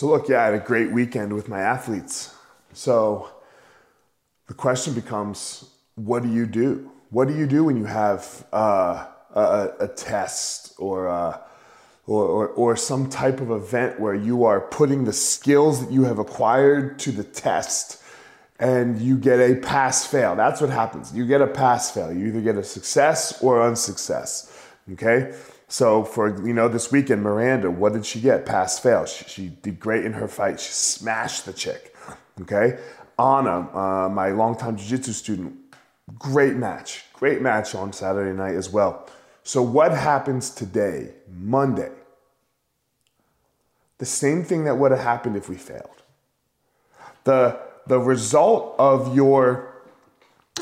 So, look, yeah, I had a great weekend with my athletes. So, the question becomes what do you do? What do you do when you have uh, a, a, test or, uh, or, or, or some type of event where you are putting the skills that you have acquired to the test and you get a pass fail? That's what happens. You get a pass fail. You either get a success or unsuccess. Okay? So for you know this weekend, Miranda, what did she get? Pass fail. She, she did great in her fight. She smashed the chick. Okay, Anna, uh, my longtime jiu-jitsu student, great match. Great match on Saturday night as well. So what happens today, Monday? The same thing that would have happened if we failed. The the result of your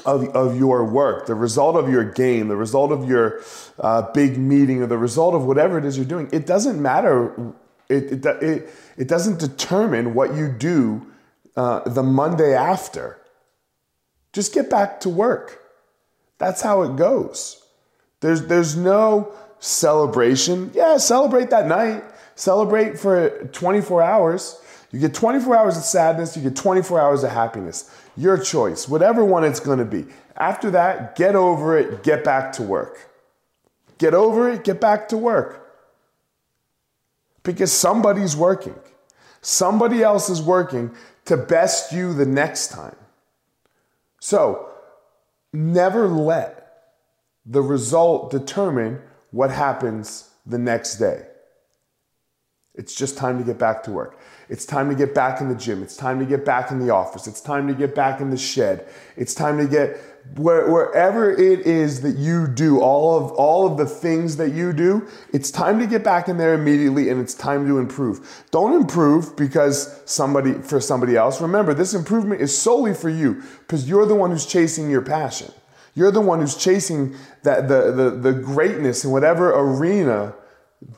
of, of your work, the result of your game, the result of your uh, big meeting, or the result of whatever it is you're doing, it doesn't matter. It, it, it, it doesn't determine what you do uh, the Monday after. Just get back to work. That's how it goes. There's, there's no celebration. Yeah, celebrate that night. Celebrate for 24 hours. You get 24 hours of sadness, you get 24 hours of happiness. Your choice, whatever one it's gonna be. After that, get over it, get back to work. Get over it, get back to work. Because somebody's working. Somebody else is working to best you the next time. So, never let the result determine what happens the next day. It's just time to get back to work. It's time to get back in the gym. It's time to get back in the office. It's time to get back in the shed. It's time to get where, wherever it is that you do all of all of the things that you do. It's time to get back in there immediately, and it's time to improve. Don't improve because somebody for somebody else. Remember, this improvement is solely for you because you're the one who's chasing your passion. You're the one who's chasing that the, the, the greatness in whatever arena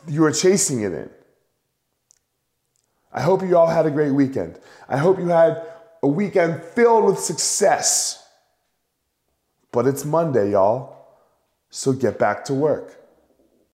you are chasing it in. I hope you all had a great weekend. I hope you had a weekend filled with success. But it's Monday, y'all. So get back to work.